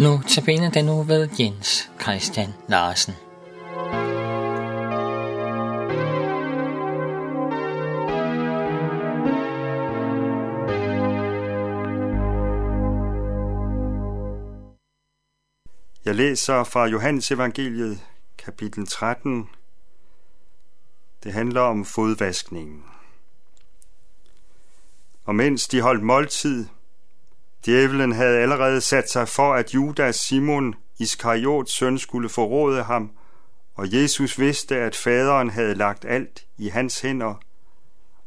Nu tabiner den nu ved Jens Christian Larsen. Jeg læser fra Johannes evangeliet, kapitel 13. Det handler om fodvaskningen. Og mens de holdt måltid, Djævlen havde allerede sat sig for, at Judas Simon, Iskariots søn, skulle forråde ham, og Jesus vidste, at faderen havde lagt alt i hans hænder,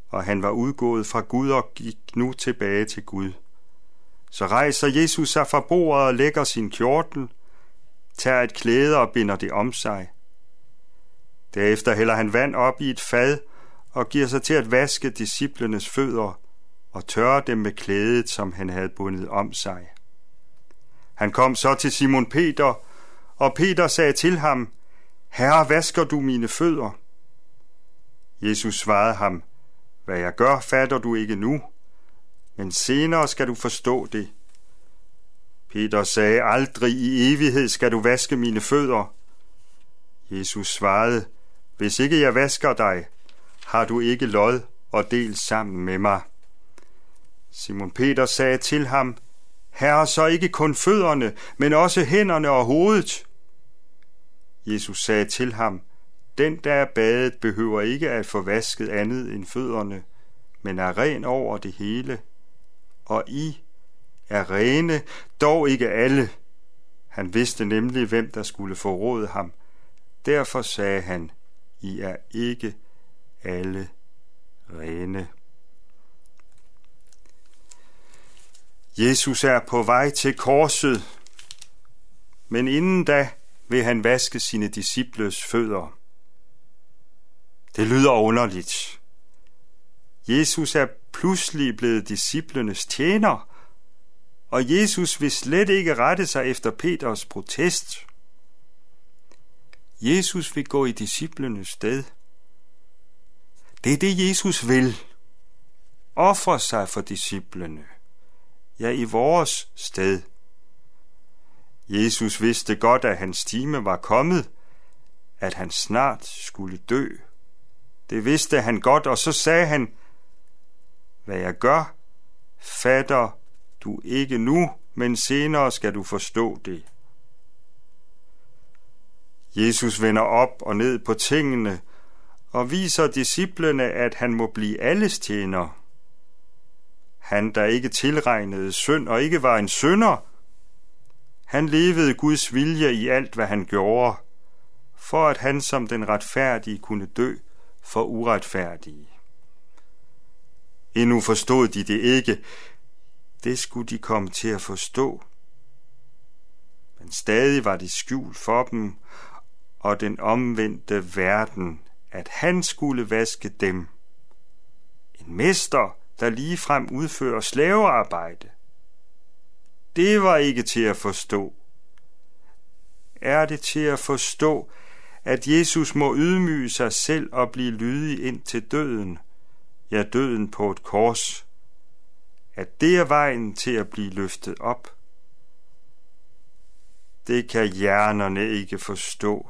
og han var udgået fra Gud og gik nu tilbage til Gud. Så rejser Jesus sig fra bordet og lægger sin kjortel, tager et klæde og binder det om sig. Derefter hælder han vand op i et fad og giver sig til at vaske disciplenes fødder og tørre dem med klædet, som han havde bundet om sig. Han kom så til Simon Peter, og Peter sagde til ham, Herre, vasker du mine fødder? Jesus svarede ham, Hvad jeg gør, fatter du ikke nu, men senere skal du forstå det. Peter sagde, Aldrig i evighed skal du vaske mine fødder. Jesus svarede, Hvis ikke jeg vasker dig, har du ikke lod og del sammen med mig. Simon Peter sagde til ham, Herre, så ikke kun fødderne, men også hænderne og hovedet. Jesus sagde til ham, Den, der er badet, behøver ikke at få vasket andet end fødderne, men er ren over det hele. Og I er rene, dog ikke alle. Han vidste nemlig, hvem der skulle forråde ham. Derfor sagde han, I er ikke alle rene. Jesus er på vej til korset, men inden da vil han vaske sine disciples fødder. Det lyder underligt. Jesus er pludselig blevet disciplenes tjener, og Jesus vil slet ikke rette sig efter Peters protest. Jesus vil gå i disciplenes sted. Det er det, Jesus vil. Ofre sig for disciplene ja i vores sted. Jesus vidste godt, at hans time var kommet, at han snart skulle dø. Det vidste han godt, og så sagde han, hvad jeg gør, fatter du ikke nu, men senere skal du forstå det. Jesus vender op og ned på tingene og viser disciplene, at han må blive alles tjener han der ikke tilregnede synd og ikke var en synder. Han levede Guds vilje i alt, hvad han gjorde, for at han som den retfærdige kunne dø for uretfærdige. Endnu forstod de det ikke. Det skulle de komme til at forstå. Men stadig var det skjult for dem, og den omvendte verden, at han skulle vaske dem. En mester, der lige frem udfører slavearbejde. Det var ikke til at forstå. Er det til at forstå, at Jesus må ydmyge sig selv og blive lydig ind til døden, ja døden på et kors, at det er vejen til at blive løftet op? Det kan hjernerne ikke forstå.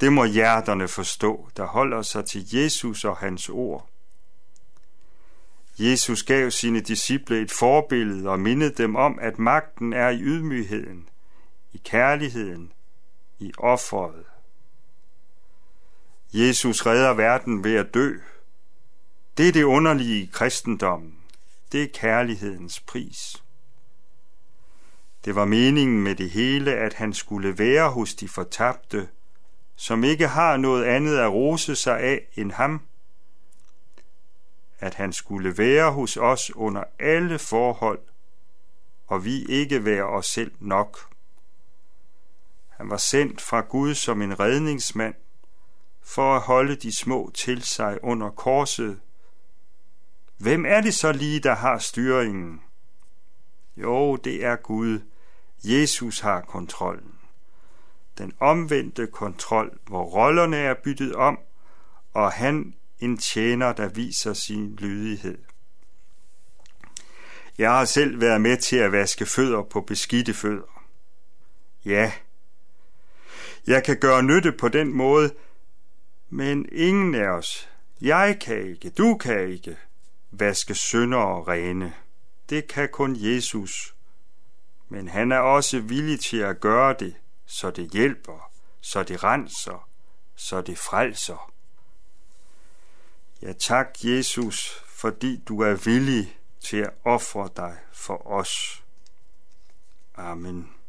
Det må hjerterne forstå, der holder sig til Jesus og hans ord. Jesus gav sine disciple et forbillede og mindede dem om, at magten er i ydmygheden, i kærligheden, i offeret. Jesus redder verden ved at dø. Det er det underlige i kristendommen. Det er kærlighedens pris. Det var meningen med det hele, at han skulle være hos de fortabte, som ikke har noget andet at rose sig af end ham – at han skulle være hos os under alle forhold, og vi ikke være os selv nok. Han var sendt fra Gud som en redningsmand, for at holde de små til sig under korset. Hvem er det så lige, der har styringen? Jo, det er Gud. Jesus har kontrollen. Den omvendte kontrol, hvor rollerne er byttet om, og han en tjener, der viser sin lydighed. Jeg har selv været med til at vaske fødder på beskidte fødder. Ja, jeg kan gøre nytte på den måde, men ingen af os, jeg kan ikke, du kan ikke, vaske synder og rene. Det kan kun Jesus. Men han er også villig til at gøre det, så det hjælper, så det renser, så det frelser. Ja tak, Jesus, fordi du er villig til at ofre dig for os. Amen.